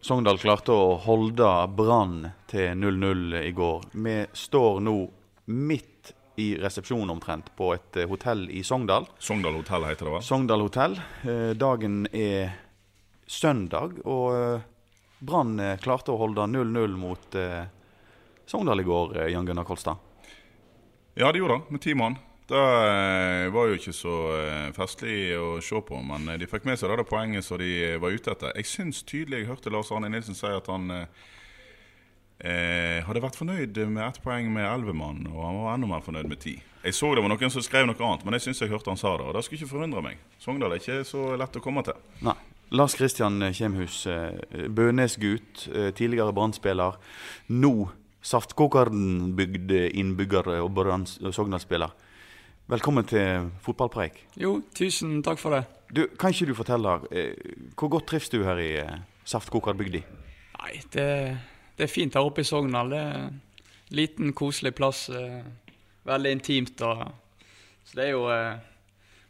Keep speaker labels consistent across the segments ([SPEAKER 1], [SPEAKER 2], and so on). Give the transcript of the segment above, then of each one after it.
[SPEAKER 1] Sogndal klarte å holde Brann til 0-0 i går. Vi står nå midt i resepsjonen omtrent på et eh, hotell i Sogndal.
[SPEAKER 2] Sogndal hotell heter det, hva?
[SPEAKER 1] Sogndal hotell. Eh, Dagen er søndag, og eh, Brann klarte å holde 0-0 mot Sogndal i går, Jan Gunnar Kolstad.
[SPEAKER 2] Ja, de gjorde det, med ti mann. Det eh, var jo ikke så eh, festlig å se på, men eh, de fikk med seg det poenget som de var ute etter. Jeg syns tydelig jeg hørte Lars Arne Nilsen si at han eh, hadde vært fornøyd med ett poeng med elleve mann, og han var enda mer fornøyd med ti. Jeg så det var noen som skrev noe annet, men jeg syns jeg hørte han sa det, og det skulle ikke forundre meg. Sogndal er ikke så lett å komme til.
[SPEAKER 1] Nei. Lars Kristian Kjemhus, Bønes-gutt, tidligere Brann-spiller. Nå Saftkokeren-bygd innbygger og Brann- Sogndal-spiller. Velkommen til fotballpreik.
[SPEAKER 3] Jo, tusen takk for det.
[SPEAKER 1] Du, Kan ikke du fortelle, eh, hvor godt trives du her i eh, Saftkokerbygda?
[SPEAKER 3] Nei, det, det er fint her oppe i Sogndal. Det er en liten, koselig plass. eh, Veldig intimt. Og, så det er jo eh,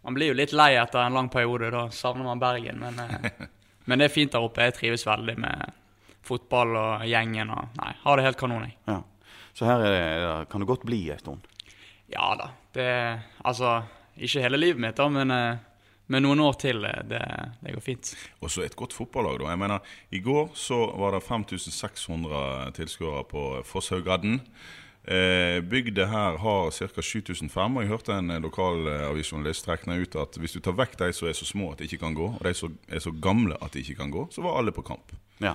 [SPEAKER 3] Man blir jo litt lei etter en lang periode. Da savner man Bergen. Men, eh, men det er fint der oppe. Jeg trives veldig med fotball og gjengen. Og, nei, har det helt kanon, jeg.
[SPEAKER 1] Ja. Så her er det, kan det godt bli en stund.
[SPEAKER 3] Ja da. Det Altså, ikke hele livet mitt, da, men eh, med noen år til. eh, Det, det går fint.
[SPEAKER 2] Og så et godt fotballag, da. Jeg mener, I går så var det 5600 tilskuere på Fosshaugadden. Eh, bygda her har ca. 7500, og jeg hørte en eh, lokal avisjournalist rekne ut at hvis du tar vekk de som er så små at de ikke kan gå, og de som er så gamle at de ikke kan gå, så var alle på kamp.
[SPEAKER 1] Ja.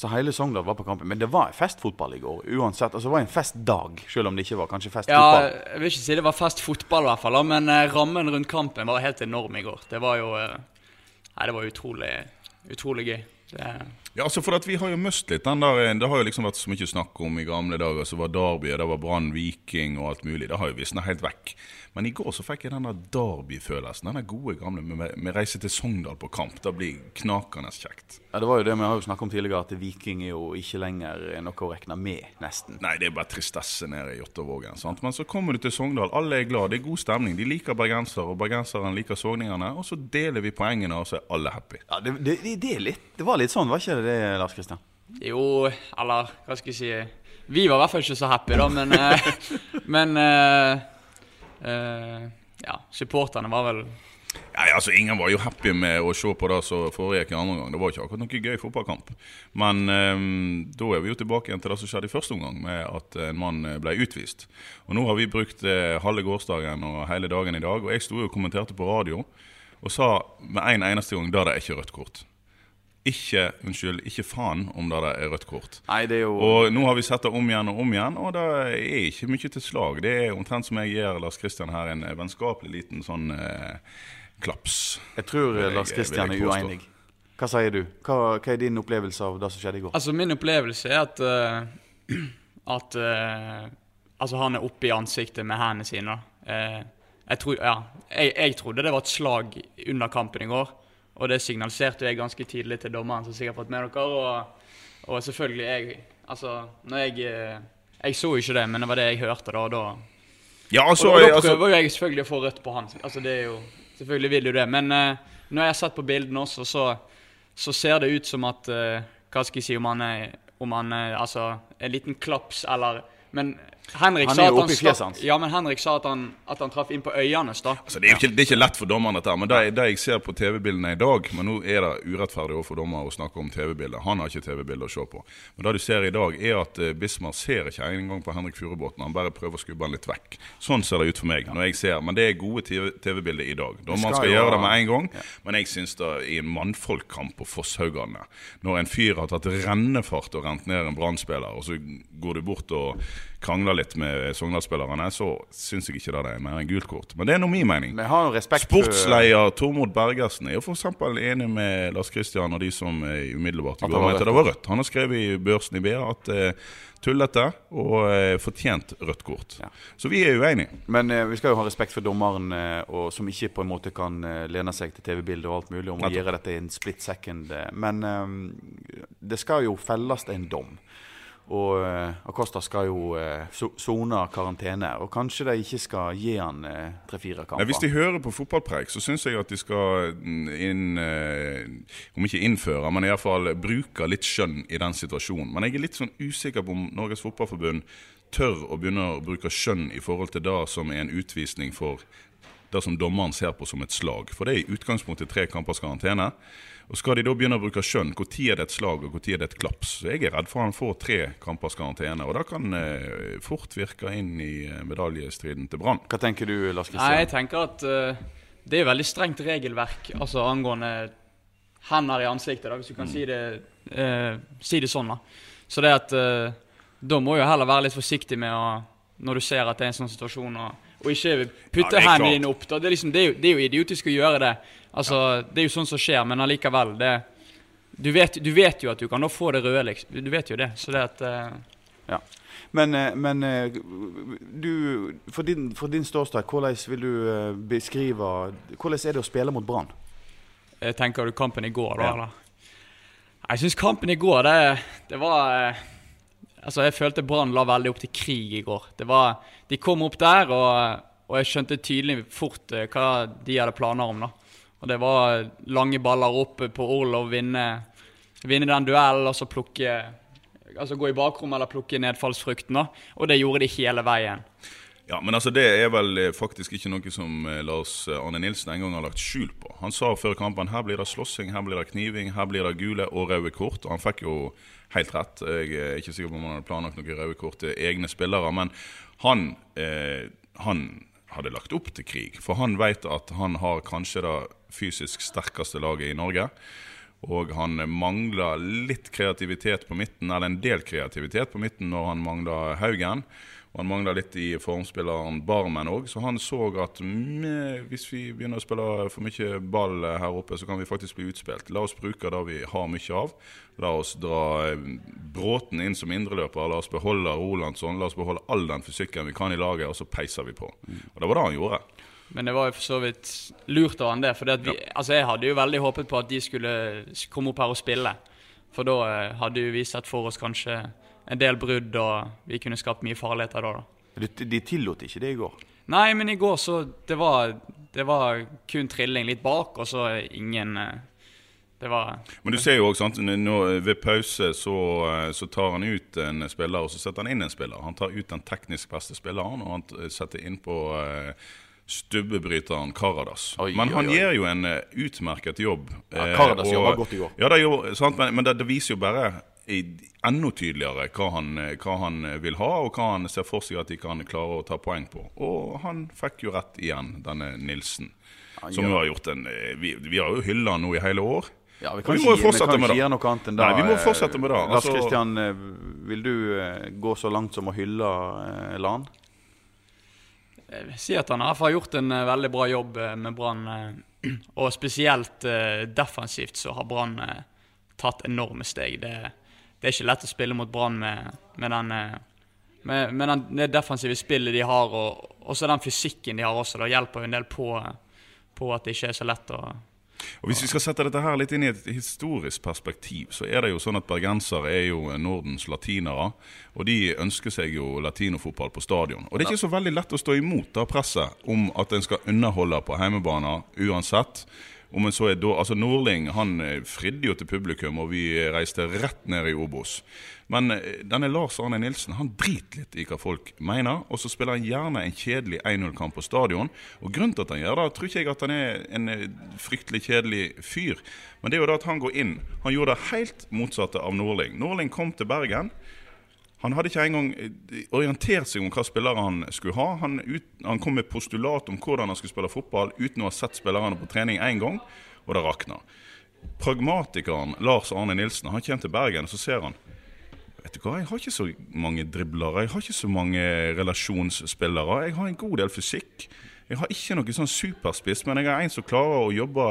[SPEAKER 1] Så hele Sogndal var på kampen. Men det var festfotball i går uansett. Altså, det var en festdag, selv om det ikke var kanskje
[SPEAKER 3] Ja, jeg vil ikke si det var festfotball, i hvert fall, men eh, rammen rundt kampen var helt enorm i går. Det var jo eh, Nei, det var utrolig, utrolig gøy. Det,
[SPEAKER 2] Ja, altså for at Vi har jo mist litt den der Det har jo liksom vært så mye snakk om i gamle dager. Så var Derby, det var Brann, Viking og alt mulig. Det har jo visna helt vekk. Men i går så fikk jeg den der Derby-følelsen. Den gode gamle med, med reise til Sogndal på kamp. Det blir knakende kjekt.
[SPEAKER 1] Ja, det var jo det vi har jo snakket om tidligere, at Viking er jo ikke lenger noe å regne med, nesten.
[SPEAKER 2] Nei, det er bare tristesse nede i Jåttåvågen. Men så kommer du til Sogndal, alle er glad, det er god stemning. De liker bergensere, og bergenserne liker sogningene. Og så deler vi poengene, og så er alle happy.
[SPEAKER 1] Ja, det, det, det, det, er litt, det var litt sånn, var ikke det det, Lars Kristian?
[SPEAKER 3] jo, eller hva skal jeg si Vi var i hvert fall ikke så happy, da, men eh, Men eh, Ja, supporterne var vel
[SPEAKER 2] Nei, altså Ingen var jo happy med å se på det som foregikk en andre gang. Det var ikke akkurat noe gøy fotballkamp. Men ehm, da er vi jo tilbake igjen til det som skjedde i første omgang, med at en mann eh, ble utvist. Og Nå har vi brukt eh, halve gårsdagen og hele dagen i dag, og jeg sto og kommenterte på radio og sa med en eneste gang da det er ikke rødt kort. Ikke unnskyld, ikke faen om det er rødt kort.
[SPEAKER 1] Nei, det er jo
[SPEAKER 2] Og nå har vi sett det om igjen og om igjen, og det er ikke mye til slag. Det er omtrent som jeg gir Lars Kristian her en eh, vennskapelig liten sånn eh, klaps.
[SPEAKER 1] Jeg tror
[SPEAKER 2] jeg-
[SPEAKER 1] Lars Kristian er uenig. Hva sier du? Hva, hva er din opplevelse av det som skjedde i går?
[SPEAKER 3] Altså, min opplevelse er at uh, At uh, Altså, han er oppe i ansiktet med hendene sine. Eh, jeg, tror, ja, jeg, jeg trodde det var et slag under kampen i går. Og det signaliserte jeg ganske tidlig til dommeren, som sikkert har fått med dere. Og, og selvfølgelig, jeg Altså, når jeg eh, Jeg så ikke det, men det var det jeg hørte da. Og da,
[SPEAKER 2] Ja, altså,
[SPEAKER 3] og da
[SPEAKER 2] altså
[SPEAKER 3] prøver jo jeg selvfølgelig å få rødt på han. Altså, det er jo Selvfølgelig vil jo det. Men uh, når jeg har sett på bildene også, så, så ser det ut som at uh, Hva skal jeg si om han er om han er, altså, en liten klaps eller Men Henrik
[SPEAKER 1] Han er jo oppe i fjeset hans.
[SPEAKER 3] Ja, men Henrik sa at han, at han traff inn på øynene.
[SPEAKER 2] Altså, det, er ikke, det er ikke lett for dommeren, dette, her, men det, det jeg ser på TV-bildene i dag Men nå er det urettferdig overfor dommer å snakke om TV-bilder. Han har ikke TV-bilder å se på. Men det du ser i dag, er at eh, Bismar ser ikke engang på Henrik Furubotn. Han bare prøver å skubbe han litt vekk. Sånn ser det ut for meg. når jeg ser, Men det er gode TV- TV-bilder i dag. Dommeren
[SPEAKER 1] skal
[SPEAKER 2] skal gjøre det med en gang. Men jeg syns det i en mannfolkkamp på Fosshaugane, når en fyr har tatt rennefart og rent ned en brannspiller, og så går du bort og krangler litt med Sogndal-spillerne, så syns jeg ikke det er mer enn gult kort. Men det er nå min mening.
[SPEAKER 1] Men har respekt for-
[SPEAKER 2] Sportsleder Tormod Bergersen er jo f.eks. enig med Lars Kristian og de som umiddelbart går
[SPEAKER 1] med
[SPEAKER 2] til det var rødt. Han har skrevet i Børsen i BA at eh, tullete og eh, fortjent rødt kort. Så vi er uenige.
[SPEAKER 1] Men eh, vi skal jo ha respekt for dommeren, og, som ikke på en måte kan lene seg til TV-bildet og alt mulig om å gjøre dette i en split second. Men eh, det skal jo felles en dom. Og eh, Acosta skal jo eh, so- sone karantene. Og kanskje de ikke skal gi han eh, tre-fire kamper.
[SPEAKER 2] Nei, hvis de hører på fotballpreik, så syns jeg at de skal mm, inn, Om ikke innføre, men iallfall bruke litt skjønn i den situasjonen. Men jeg er litt sånn usikker på om Norges Fotballforbund tør å begynne å bruke skjønn i forhold til det som er en utvisning for det som dommeren ser på som et slag. For det er i utgangspunktet tre kampers karantene. Og Skal de da begynne å bruke skjønn, når er det et slag og når er det et klaps? Så Jeg er redd for han får tre kampers karantene, og det kan eh, fort virke inn i eh, medaljestriden til Brann.
[SPEAKER 1] Hva tenker du, Lars
[SPEAKER 3] Nei, jeg tenker at uh, det er veldig strengt regelverk altså angående hender i ansiktet, da, hvis du kan si, det, uh, si det sånn. da. Så det at uh, Da må jo heller være litt forsiktig med å Når du ser at det er en sånn situasjon, og, og ikke putte
[SPEAKER 2] Ja,
[SPEAKER 3] hendene dine opp. Det er, liksom, det, er jo, det er jo idiotisk å gjøre det. Altså, Det er jo sånn som skjer, men allikevel. det du vet, du vet jo at du kan nå få det røde, liksom. Du vet jo det. Så det at uh...
[SPEAKER 1] Ja. Men, eh, men eh, du, for din, for din ståsted, hvordan vil du beskrive Hvordan er det å spille mot Brann?
[SPEAKER 3] Tenker du kampen i går, da?
[SPEAKER 1] Ja.
[SPEAKER 3] Jeg syns kampen i går, det, det var Altså, jeg følte Brann la veldig opp til krig i går. Var, De kom opp der, og, og jeg skjønte tydelig fort eh, hva de hadde planer om. da. Og Det var lange baller opp på Orlov, vinne, vinne den duellen og så plukke Altså gå i bakrommet eller plukke nedfallsfrukten. da. Og det gjorde de hele veien.
[SPEAKER 2] Ja, men altså Det er vel eh, faktisk ikke noe som eh, Lars Arne Nilsen en gang har lagt skjul på. Han sa før kampen her blir det slåssing, her blir det kniving, her blir det gule og røde kort. Og han fikk jo helt rett. Jeg er ikke sikker på om han hadde planlagt noen røde kort til egne spillere. Men han, eh, han hadde lagt opp til krig. For han vet at han har kanskje det fysisk sterkeste laget i Norge. Og han mangler litt kreativitet på midten, eller en del kreativitet på midten når han mangler Haugen. Og han mangla litt i formspilleren Barmen òg, så han så at med, hvis vi begynner å spille for mye ball her oppe, så kan vi faktisk bli utspilt. La oss bruke det vi har mye av. La oss dra eh, Bråten inn som indreløper. La oss beholde Rolandsson. La oss beholde all den fysikken vi kan i laget, og så peiser vi på. Og det var det han gjorde.
[SPEAKER 3] Men det var jo for så vidt lurt av han det. For vi, altså jeg hadde jo veldig håpet på at de skulle komme opp her og spille. For da eh, hadde jo vi sett for oss kanskje en del brudd, og vi kunne skapt mye farligheter da. da.
[SPEAKER 1] De, de tillot ikke det i går.
[SPEAKER 3] Nei, men i går så Det var, det var kun trilling litt bak, og så ingen eh, Det var
[SPEAKER 2] Men du ser jo nå, ved pause så, eh, så tar han ut en spiller, og så setter han inn en spiller. Han tar ut den teknisk beste spilleren, og han setter inn på eh, stubbebryteren Karadas.
[SPEAKER 1] Oi,
[SPEAKER 2] men han
[SPEAKER 1] oi, oi.
[SPEAKER 2] gjør jo en eh, utmerket jobb.
[SPEAKER 1] Ja,
[SPEAKER 2] eh,
[SPEAKER 1] Karadas
[SPEAKER 2] og-
[SPEAKER 1] jobber godt i går.
[SPEAKER 2] Ja, det gjorde, sant, men, men det, det viser jo bare enda tydeligere hva han, eh, hva han vil ha, og hva han ser for seg at de kan klare å ta poeng på. Og han fikk jo rett igjen, denne Nilsen.
[SPEAKER 1] Ja,
[SPEAKER 2] Som jo har gjort en eh, Vi, vi har jo hylla han nå i hele år.
[SPEAKER 1] Ja, vi kan,
[SPEAKER 2] vi
[SPEAKER 1] ikke, vi kan ikke gjøre noe annet enn det.
[SPEAKER 2] Nei, vi må
[SPEAKER 1] eh,
[SPEAKER 2] fortsette med det.
[SPEAKER 1] Lars
[SPEAKER 2] Altså-
[SPEAKER 1] Kristian, eh, vil du eh, gå så langt som å hylle eh, Lan?
[SPEAKER 3] Jeg vil si at han har gjort en eh, veldig bra jobb eh, med Brann. eh, og spesielt eh, defensivt så har Brann eh, tatt enorme steg. Det, det er ikke lett å spille mot Brann med, med, den, eh, med, med den, det defensive spillet de har, og også den fysikken de har også. Det hjelper jo en del på, på at det ikke er så lett å
[SPEAKER 2] Og Hvis vi skal sette dette her litt inn i et historisk perspektiv, så er det jo sånn at bergensere er jo Nordens latinere. Og de ønsker seg jo latinofotball på stadion. Og det er ikke så veldig lett å stå imot da presset om at en skal underholde på heimebaner uansett. Om en så er da, altså Nordling han eh, fridde jo til publikum, og vi reiste rett ned i Obos. Men eh, denne Lars Arne Nilsen han driter litt i hva folk mener, og så spiller han gjerne en kjedelig 1-0-kamp på stadion. Og Grunnen til at han gjør det, tror ikke jeg at han er en eh, fryktelig kjedelig fyr. Men det er jo da at han går inn. Han gjorde det helt motsatte av Nordling. Nordling kom til Bergen. Han hadde ikke engang orientert seg om hva spillere han skulle ha. Han, ut, han kom med postulat om hvordan han skulle spille fotball uten å ha sett spillerne på trening én gang, og det rakna. Pragmatikeren Lars Arne Nilsen han kommer til Bergen og så ser han Vet du hva, Jeg har ikke så mange driblere, jeg har ikke så mange relasjonsspillere. Jeg har en god del fysikk. Jeg har ikke noe sånn superspiss, men jeg er en som klarer å jobbe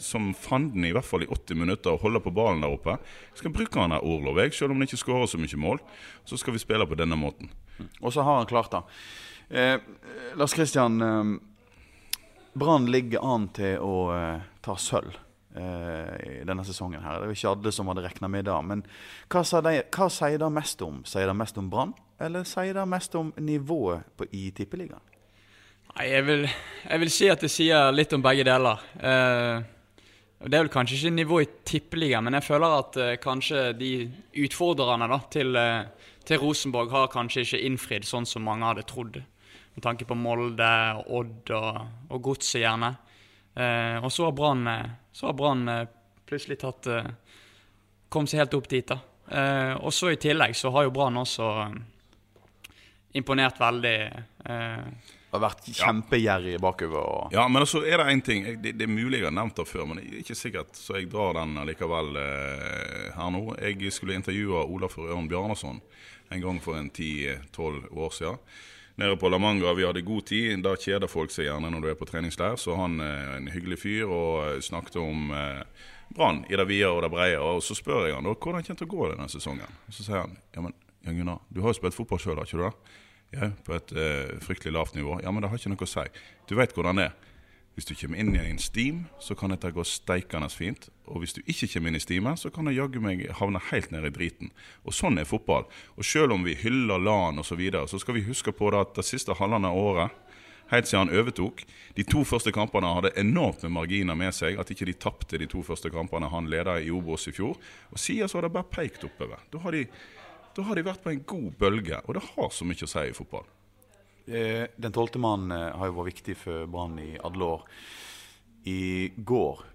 [SPEAKER 2] som fanden i hvert fall i 80 minutter og holde på ballen der oppe. Jeg skal bruke han der Orlov, jeg, selv om han ikke skårer så mye mål. Så skal vi spille på denne måten.
[SPEAKER 1] Og så har han klart det. Eh, Lars Kristian, eh, Brann ligger an til å eh, ta sølv eh, i denne sesongen. her. Det jo ikke alle som hadde regna med det. Men hva, hva, sier det mest om? Sier det mest om Brann, eller sier det mest om nivået på, i Tippeligaen?
[SPEAKER 3] Nei, jeg vil, jeg vil, si at det sier litt om begge deler. Eh, det er vel kanskje ikke nivå i tippeligaen, men jeg føler at eh, kanskje de utfordrerne da, til, eh, til, Rosenborg har kanskje ikke innfridd sånn som mange hadde trodd. Med tanke på Molde, Odd og, og Godset, gjerne. Eh, og så har Brann eh, eh, plutselig tatt Kom seg helt opp dit, da. og så i tillegg så har jo Brann også imponert veldig. Eh,
[SPEAKER 1] har vært kjempegjerrig bakover. Og...
[SPEAKER 2] Ja, men så er det én ting. Det, det, er mulig jeg har nevnt det før, men det er ikke sikkert, så jeg drar den likevel eh, her nå. Jeg skulle intervjue Olafur Ørn Bjarnason en gang for en 10-12 år siden. Nede på La Manga, vi hadde god tid. Da kjeder folk seg gjerne når du er på treningsleir. Så han er en hyggelig fyr og eh, snakket om eh, Brann i det vide og det breie. Og så spør jeg han da hvordan det til å gå denne sesongen. Og Så sier han ja, men Jan Gunnar, du har jo spilt fotball sjøl, har ikke du det? Ja, på et uh, fryktelig lavt nivå. Ja, men det har ikke noe å si. Du vet hvordan det er. Hvis du kommer inn i en steam, så kan dette gå steikende fint. Og hvis du ikke kommer inn i steamen, så kan det jaggu meg havne helt ned i driten. Og sånn er fotball. Og selv om vi hyller LAN osv., så, videre, så skal vi huske på det at det siste halvannet året helt siden han overtok. De to første kampene hadde enormt med marginer med seg. At ikke de tapte de to første kampene han leda i Obos i fjor. Og siden så har det bare peikt oppover. Da har de da har de vært på en god bølge, og det har så mye å si i fotball.
[SPEAKER 1] Eh, den tolvte mannen eh, har jo vært viktig for Brann i alle år. I går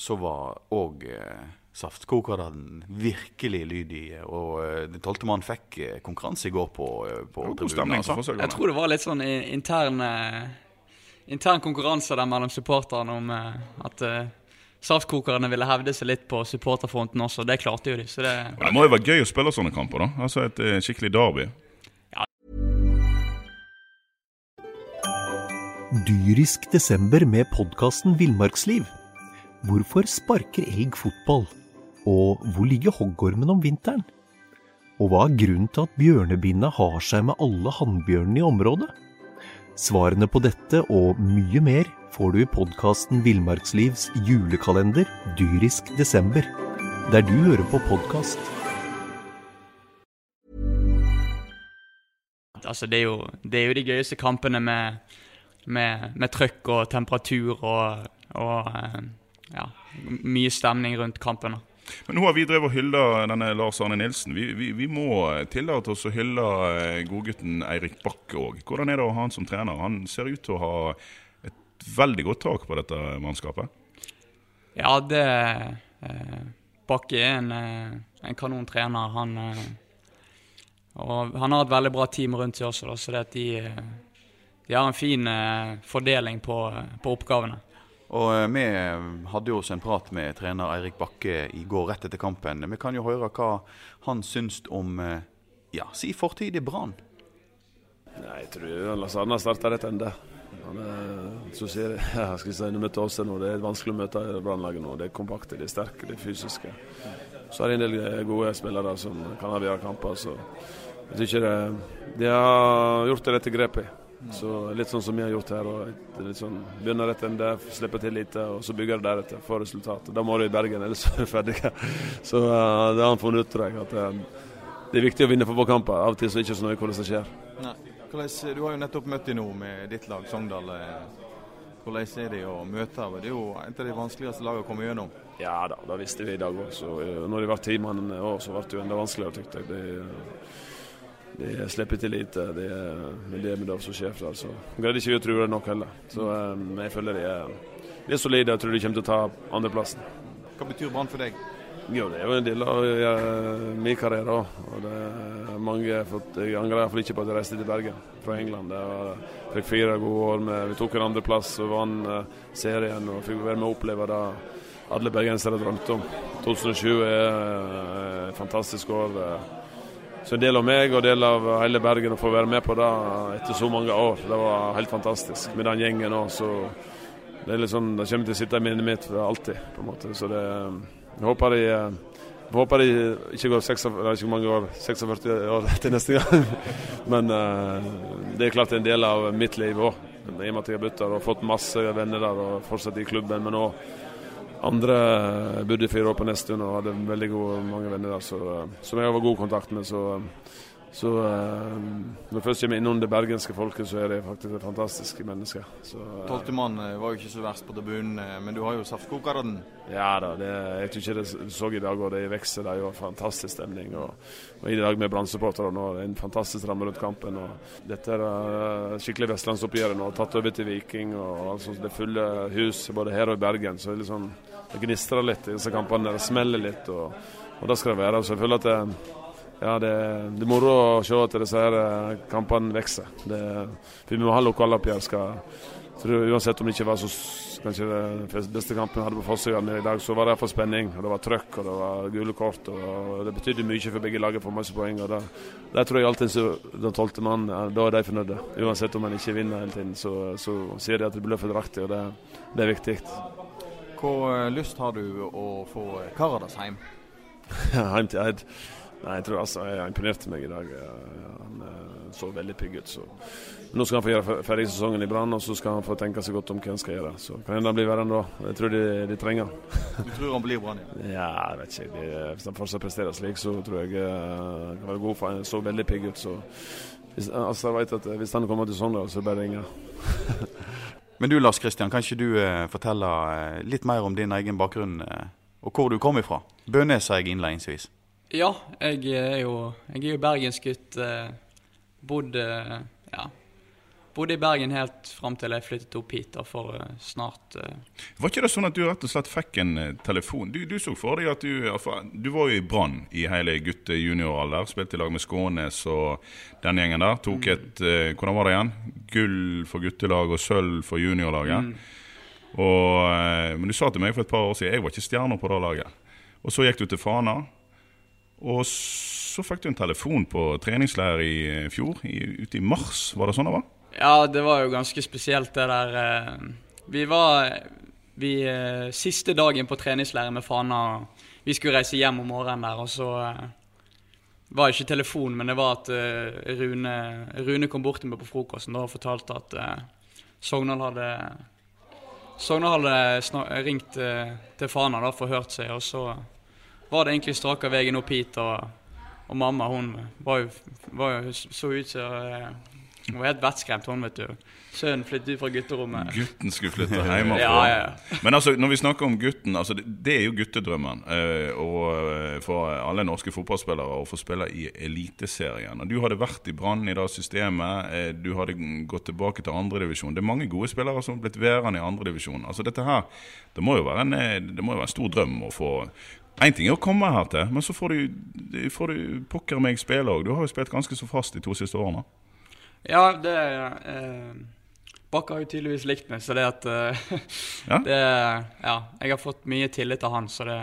[SPEAKER 1] så var òg saftkokerne saftkokeren virkelig lydig. Og eh, den tolvte mannen fikk eh, konkurranse i går på, eh, på tribunen.
[SPEAKER 3] Altså. Jeg tror det var litt sånn intern, intern konkurranse der mellom supporterne om at Saftkokerne ville hevde seg litt på supporterfronten også. Det klarte jo de. Så det,
[SPEAKER 2] det må jo være gøy å spille sånne kamper, da. Altså et eh, skikkelig derby. Ja.
[SPEAKER 4] Dyrisk desember med podkasten Villmarksliv. Hvorfor sparker elg fotball? Og hvor ligger hoggormen om vinteren? Og hva er grunnen til at bjørnebinna har seg med alle hannbjørnene i området? Svarene på dette og mye mer får du i podkasten Villmarkslivs julekalender dyrisk desember, der du hører på podkast.
[SPEAKER 3] Altså, det er, jo, det er jo de gøyeste kampene med, med, med trøkk og temperatur og, og eh, ja, mye stemning rundt kampene.
[SPEAKER 2] Men nå har vi drevet og hylla denne Lars Arne Nilsen. Vi, vi, vi må tillate oss å hylle eh, godgutten Eirik Bakke òg. Hvordan er det å ha han som trener? Han ser ut til å ha et veldig godt tak på dette mannskapet?
[SPEAKER 3] Ja, det eh, Bakke er en, en kanon trener. Han, eh, og han har et veldig bra team rundt seg også, da, så det at de, eh, de har en fin eh, fordeling på, på oppgavene.
[SPEAKER 1] Og eh, Vi hadde jo også en prat med trener Eirik Bakke i går rett etter kampen. Vi kan jo høre hva han syns om ja, si fortid i Brann.
[SPEAKER 5] Jeg tror Lars Arne starta rett ende. Han er, så sier jeg, jeg skal si, møter oss nå, Det er vanskelig å møte Brannlaget nå. Det er kompakte, det er sterke, det er fysiske. Så har de en del eh, gode spillere som kan avgjøre kamper. så jeg synes det, De har gjort det rette grepet. Så Litt sånn som vi har gjort her. og litt sånn, Begynner rett enn det, slipper til lite, og så bygger det deretter. Får resultat. Da må du i Bergen, ellers er du ferdig. Så uh, det har han funnet ut, tror jeg. at uh, Det er viktig å vinne fotballkamper. Av og til så er det ikke så nøye hvordan det skjer.
[SPEAKER 1] Nei. Hvordan, du har jo nettopp møtt dem nå med ditt lag, Sogndal, eh,
[SPEAKER 6] hvordan er de å møte? Det er jo et av de vanskeligste lagene å komme gjennom.
[SPEAKER 5] Ja da, det visste vi i dag òg. Når de var ti mann òg, så ble det jo enda vanskeligere, tykte jeg. De, de slipper til lite. De, men det med det som sjef altså. De greide ikke å true det nok heller. Så um, jeg føler de er, de er solide. Jeg tror de kommer til å ta andreplassen.
[SPEAKER 6] Hva betyr Brann for deg?
[SPEAKER 5] Jo, det er jo en del av ja, min karriere òg. Og det er mange fått, Jeg angrer iallfall ikke på at jeg reiste til Bergen fra England. Jeg fikk fire gode år med Vi tok en andreplass og vant uh, serien og fikk være med å oppleve det alle bergensere drømte om. 2020 er et fantastisk år. Så en del av meg og en del av hele Bergen å få være med på det etter så mange år. Det var helt fantastisk med den gjengen òg. Så det er liksom, det kommer til å sitte i minnet mitt for alltid. på en måte. Så det jeg håper de, jeg håper de ikke går 46, ikke mange år, 46 år til neste gang. Men uh, det er klart en del av mitt liv òg. I og med at jeg har bytta og fått masse venner der og fortsatt i klubben. Men òg andre bodde fire år på Nesttun og hadde veldig gode, mange venner der så, som jeg har god kontakt med. Så så uh, når jeg først kommer innom det bergenske folket, så er det faktisk et
[SPEAKER 6] fantastisk menneske. Tolvtemann eh, var jo ikke så verst på tribunen, men du har jo saftkokeren.
[SPEAKER 5] Ja da, det, jeg tror ikke det så i dag, og det vokser. Det er jo fantastisk stemning. Og, og i dag med brannsupporterne og en fantastisk ramme rundt kampen. og Dette er uh, skikkelig vestlandsoppgjør nå, tatt over til Viking. og altså, Det fulle hus både her og i Bergen. så det, liksom, det gnistrer litt i disse kampene. Det smeller litt, og, og det skal det være. så jeg føler at det ja, det, det, er moro å se at disse her eh, kampene vokser. Vi må ha lokaloppgjør. Uansett om det ikke var så kanskje den beste kampen vi hadde på Fossøya i dag, så var det iallfall spenning. og Det var trøkk og det var gule kort. og Det betydde mye for begge lag å få masse poeng. og Der tror jeg alltid så, den tolvte mannen, da er de fornøyde. Uansett om en ikke vinner hele tiden, så, så sier de at det blir fordelaktig, og det, det, er viktig.
[SPEAKER 6] Hvor eh, lyst har du å få Karadas hjem?
[SPEAKER 5] hjem til Eid. Nei, jeg tror altså jeg imponerte meg i dag. Han eh, så veldig pigg ut. Så. Nå skal han få gjøre ferdig sesongen i Brann, og så skal han få tenke seg godt om hva han skal gjøre. Så kan hende han blir værende da. Jeg tror de, de trenger
[SPEAKER 6] han. du tror han blir Brann?
[SPEAKER 5] Ja, jeg vet ikke. De, hvis han fortsatt presterer slik, så tror jeg uh, han kan være god. for Han så veldig pigg ut. så hvis, altså, jeg vet at Hvis han kommer til Sogndal, så bare ringer
[SPEAKER 1] Men du Lars Kristian, kan ikke du uh, fortelle uh, litt mer om din egen bakgrunn, og hvor du kom ifra? Bønes sa jeg innledningsvis.
[SPEAKER 3] Ja, jeg er jo, jeg er jo bergensgutt. Eh, bodde, ja, bodde i Bergen helt fram til jeg flyttet opp hit da, for uh, snart uh...
[SPEAKER 2] Var ikke det sånn at du rett og slett fikk en telefon? Du, du, så for deg at du Du var jo i Brann i hele gutte-junioralder. Spilte i lag med Skånes og den gjengen der. Tok mm. et Hvordan var det igjen? Gull for guttelag og sølv for juniorlaget. Mm. Og, men du sa til meg for et par år siden jeg var ikke stjerner på det laget. Og så gikk du til Fana. Og så fikk du en telefon på treningsleir i eh, fjor, i, ute i mars. Var det sånn det var?
[SPEAKER 3] Ja, det var jo ganske spesielt, det der. Eh, vi var vi, eh, Siste dagen på treningsleiren med Fana Vi skulle reise hjem om morgenen der, og så var det ikke telefon, men det var at Rune, Rune kom bort til meg på frokosten og fortalte at Sogndal hadde Sogndal hadde ringt til Fana og forhørt seg, og så var det egentlig straka veien opp hit. Og, og mamma hun var jo, var jo så ut som uh, Hun var helt vettskremt, hun, vet du. Sønnen flyttet ut fra gutterommet.
[SPEAKER 2] Gutten skulle flytte hjemmefra.
[SPEAKER 3] ja, ja.
[SPEAKER 2] Men altså, når vi snakker om gutten, altså, det, det er jo guttedrømmen. Uh, og uh, for alle norske fotballspillere å få spille i Eliteserien. Du hadde vært i Brann i det systemet. Du hadde gått tilbake til andredivisjon. Det er mange gode spillere som har blitt værende i andredivisjon. Altså, dette her, det må, jo være en, det må jo være en stor drøm å få Én ting er å komme her til, men så får du, får du pokker meg spille òg. Du har jo spilt ganske så fast de to siste årene.
[SPEAKER 3] Ja, det eh, Bakke har jo tydeligvis likt meg, så det at eh, ja? Det, ja, jeg har fått mye tillit av han, så det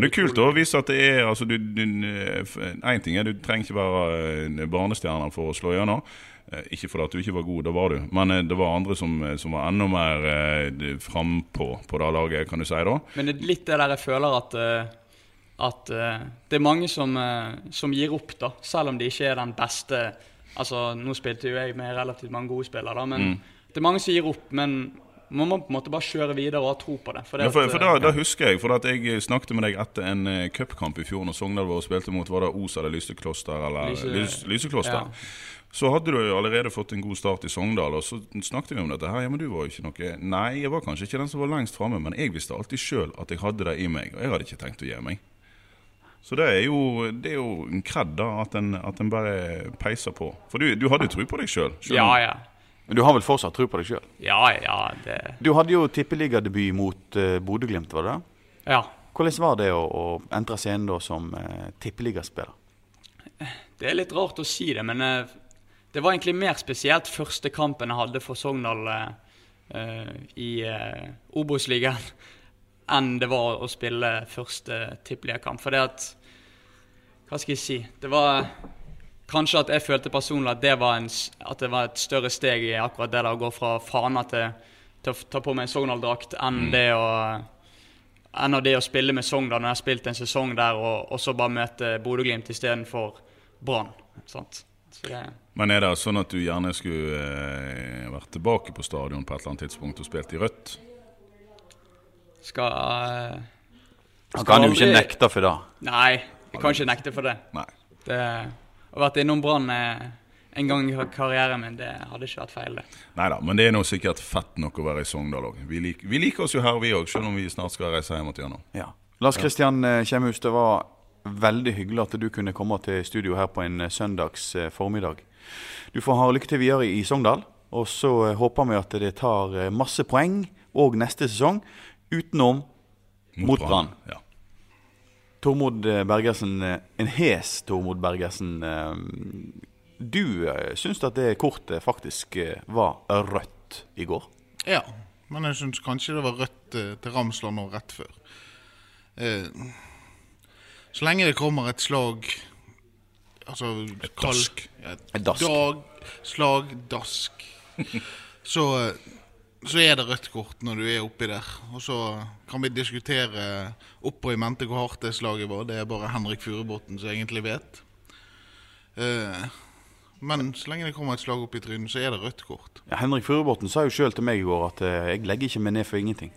[SPEAKER 2] men det er kult å vise at det er altså, du, du, En ting er du trenger ikke være barnestjerne for å slå gjennom. Eh, ikke fordi du ikke var god, det var du, men eh, det var andre som, eh, som var enda mer eh, frampå på det laget, kan du si da.
[SPEAKER 3] Men det er litt det der jeg føler at, at det er mange som, som, gir opp, da. Selv om de ikke er den beste Altså, nå spilte jo jeg med relativt mange gode spillere, da, men mm. det er mange som gir opp. Men Man må på en måte bare kjøre videre og ha tro på det. For, det
[SPEAKER 2] Ja, for,
[SPEAKER 3] at,
[SPEAKER 2] for da, da husker jeg, for at jeg snakket med deg etter en cupkamp i fjor når Sogndal var og spilte mot var det Os eller Lysekloster. eller
[SPEAKER 3] Lyse-
[SPEAKER 2] Lys, Lysekloster.
[SPEAKER 3] ja.
[SPEAKER 2] Så hadde du jo allerede fått en god start i Sogndal, og så snakket vi om dette her. Ja, men du var jo ikke noe Nei, jeg var kanskje ikke den som var lengst framme, men jeg visste alltid sjøl at jeg hadde det i meg, og jeg hadde ikke tenkt å gi meg. Så det er jo, det er jo en kred, da, at en, at en bare peiser på. For du, du hadde jo tro på deg sjøl.
[SPEAKER 3] Ja, ja.
[SPEAKER 1] Men du har vel fortsatt tro på deg sjøl?
[SPEAKER 3] Ja, ja, det
[SPEAKER 1] Du hadde jo tippeligadebut mot uh, Bodø-Glimt, var det det?
[SPEAKER 3] Ja.
[SPEAKER 1] Hvordan var det å, å entre scenen da som uh, tippeligaspiller?
[SPEAKER 3] Det er litt rart å si det, men eh, det var egentlig mer spesielt første kampen jeg hadde for Sogndal eh, i uh, Obos-ligaen enn det var å spille første tippeligakamp. For det at Hva skal jeg si? Det var kanskje at jeg følte personlig at det var, en, at det var et større steg i akkurat det å gå fra Fana til, til å ta på meg en Sogndal-drakt enn
[SPEAKER 2] Mm.
[SPEAKER 3] det å enn av det å spille med Sogndal når jeg har spilt en sesong der, og, og så bare møte Bodø-Glimt istedenfor Brann. Så det,
[SPEAKER 2] Men er det sånn at du gjerne skulle eh, vært tilbake på stadion på et eller annet tidspunkt og spilt i rødt?
[SPEAKER 3] skal eh,
[SPEAKER 1] Han
[SPEAKER 3] skal
[SPEAKER 1] kan jo ikke
[SPEAKER 3] aldri-
[SPEAKER 1] nekte for det.
[SPEAKER 3] Nei, jeg kan ikke nekte for det.
[SPEAKER 2] Nei.
[SPEAKER 3] det å vært innom Brann eh, en gang i karrieren min, det hadde ikke vært feil, det.
[SPEAKER 2] Nei da, men det er nå sikkert fett nok å være i Sogndal òg. Vi, lik, vi liker oss jo her, vi òg, selv om vi snart skal reise hjem igjen.
[SPEAKER 1] Ja. Lars Kristian eh, Kjemhus, det var veldig hyggelig at du kunne komme til studio her på en eh, søndags eh, formiddag. Du får ha lykke til videre i Sogndal, og så eh, håper vi at det tar eh, masse poeng òg neste sesong, utenom mot Brann.
[SPEAKER 2] Ja.
[SPEAKER 1] Tormod eh, Bergersen, en hes Tormod Bergersen. Du syns at det kortet faktisk var rødt i går?
[SPEAKER 7] Ja, men jeg syns kanskje det var rødt til Ramsland nå rett før. Eh, så lenge det kommer et slag Altså
[SPEAKER 2] dask.
[SPEAKER 1] Et dask.
[SPEAKER 7] Dag, slag, dask. så, eh, så er det rødt kort når du er oppi der. Og så kan vi diskutere oppå i mente hvor hardt det slaget var. Det er bare Henrik Furubotn som egentlig vet. Uh, men så lenge det kommer et slag opp i trynet, så er det rødt kort.
[SPEAKER 1] Ja, Henrik Furubotn sa jo sjøl til meg i går at eh, jeg legger ikke meg ned for ingenting.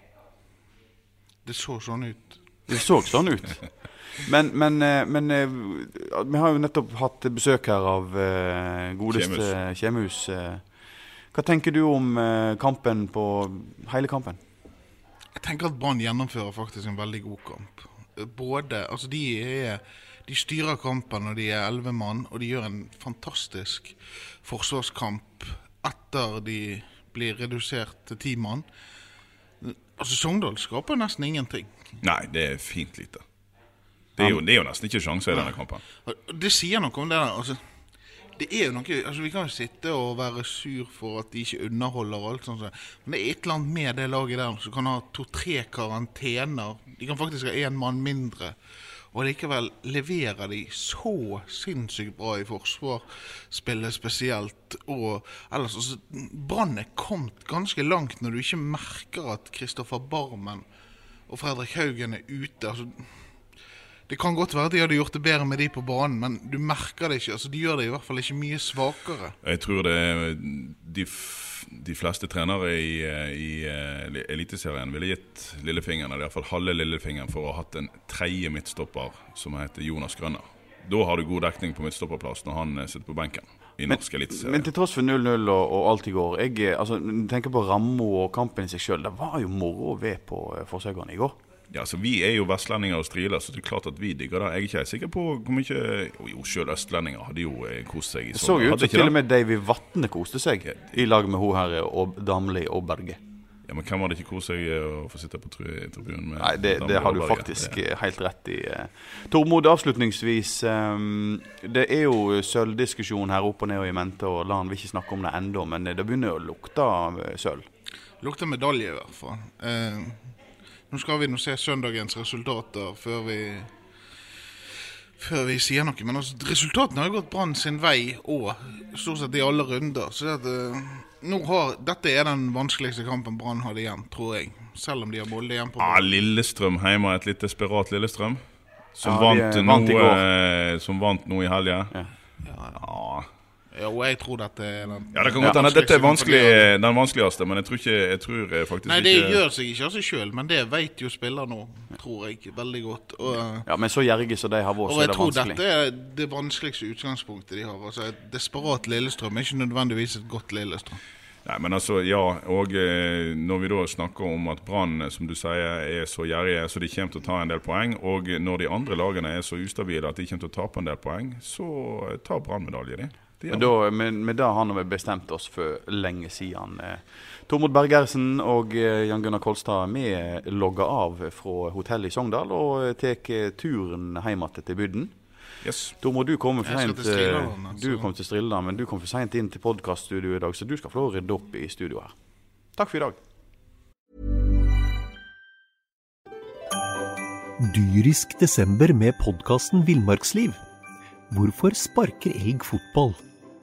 [SPEAKER 7] Det så sånn ut.
[SPEAKER 1] Det så sånn ut. Men, men, eh, men eh, vi har jo nettopp hatt besøk her av eh, godeste Kjemhus. Hva tenker du om kampen på hele kampen?
[SPEAKER 7] Jeg tenker at Brann gjennomfører faktisk en veldig god kamp. Både, altså de, er, de styrer kampen når de er elleve mann, og de gjør en fantastisk forsvarskamp etter de blir redusert til ti mann. Altså Sogndal skaper nesten ingenting.
[SPEAKER 2] Nei, det er fint lite. Det er jo, det er jo nesten ikke sjanser i denne kampen.
[SPEAKER 7] Det sier noe om det der. Altså, det er jo noe, altså Vi kan jo sitte og være sur for at de ikke underholder, og alt sånt, så- men det er et eller annet med det laget der som kan ha to-tre karantener. De kan faktisk ha én mann mindre. Og likevel leverer de så sinnssykt bra i forsvarsspillet spesielt. Og ellers, altså, Brann er kommet ganske langt når du ikke merker at Kristoffer Barmen og Fredrik Haugen er ute. altså det kan godt være at de hadde gjort det bedre med de på banen, men du merker det ikke. altså De gjør det i hvert fall ikke mye svakere.
[SPEAKER 2] Jeg tror det er de, f de fleste trenere i, eh, i eh, Eliteserien ville gitt lillefingeren, eller iallfall halve lillefingeren, for å ha hatt en tredje midtstopper som heter Jonas Grønner. Da har du god dekning på midtstopperplass når han eh, sitter på benken i norsk eliteserie.
[SPEAKER 1] Men til tross for 0-0 og, og alt i går Jeg eh, altså, tenker på ramma og kampen i seg sjøl. Det var jo moro å være på Forsøkene i går.
[SPEAKER 2] Ja, så Vi er jo vestlendinger og striler, så det er klart at vi digger det. Jeg er ikke sikker på hvor mye Jo, jo selv østlendinger hadde jo eh, kost seg i
[SPEAKER 1] Det så ut som til og med Davy Vatne koste seg i lag med hun her og Damli og Berge.
[SPEAKER 2] Ja, Men hvem hadde ikke kost seg eh, å få sitte på tribunen med
[SPEAKER 1] Nei, det, det har du faktisk
[SPEAKER 2] Det-
[SPEAKER 1] eh, helt rett i. Tormod, avslutningsvis. Um, Det er jo sølvdiskusjon her opp og ned og i mente, og Lan vil ikke snakke om det ennå, men det begynner å lukte sølv.
[SPEAKER 7] Lukter medalje, i hvert fall. Eh, nå skal vi nå se søndagens resultater før vi før vi sier noe. Men altså, resultatene har gått Brann sin vei og stort sett i alle runder. Så det at, eh, nå har, dette er den vanskeligste kampen Brann hadde igjen, tror jeg. Selv om de har Molde igjen på
[SPEAKER 2] Ah, Lillestrøm hjemme, et litt desperat Lillestrøm. Som,
[SPEAKER 1] Ja,
[SPEAKER 2] vant,
[SPEAKER 1] vant noe,
[SPEAKER 2] eh, som vant nå i helga.
[SPEAKER 1] Ja.
[SPEAKER 2] Ja.
[SPEAKER 7] Jo, jeg tror dette er den
[SPEAKER 2] Ja, det kan godt hende dette er vanskelig, den vanskeligste, men jeg tror, ikke, jeg tror eh, faktisk
[SPEAKER 7] Nei, det
[SPEAKER 2] ikke
[SPEAKER 7] gjør seg ikke av seg sjøl, men det vet jo spiller nå, tror jeg, veldig godt. Og,
[SPEAKER 1] Ja, Men så gjerrige som de har vært, så er det vanskelig.
[SPEAKER 7] Og jeg tror dette er det vanskeligste utgangspunktet de har. Altså, Et desperat Lillestrøm er ikke nødvendigvis et godt Lillestrøm.
[SPEAKER 2] Nei, men altså, ja, og eh, når vi da snakker om at Brann, eh, som du sier, er så gjerrige, så de kommer til å ta en del poeng, og når de andre lagene er så ustabile at de kommer til å tape en del poeng, så tar Brann medalje, de.
[SPEAKER 1] Men, da, men, men det har vi bestemt oss for lenge siden. Eh, Tormod Bergersen og eh, Jan Gunnar Kolstad vi logger av fra hotellet i Sogndal og eh, tar turen hjem igjen til bygden.
[SPEAKER 2] Yes.
[SPEAKER 1] Tormod, du kommer for
[SPEAKER 7] seint
[SPEAKER 1] sent
[SPEAKER 7] til
[SPEAKER 1] eh,
[SPEAKER 7] Strilland,
[SPEAKER 1] Du kom til Strilland, men du kom for seint inn til podkaststudioet i dag, så du skal få lov å rydde opp i studio her. Takk for i dag.
[SPEAKER 4] Dyrisk desember med podkasten Villmarksliv. Hvorfor sparker elg fotball?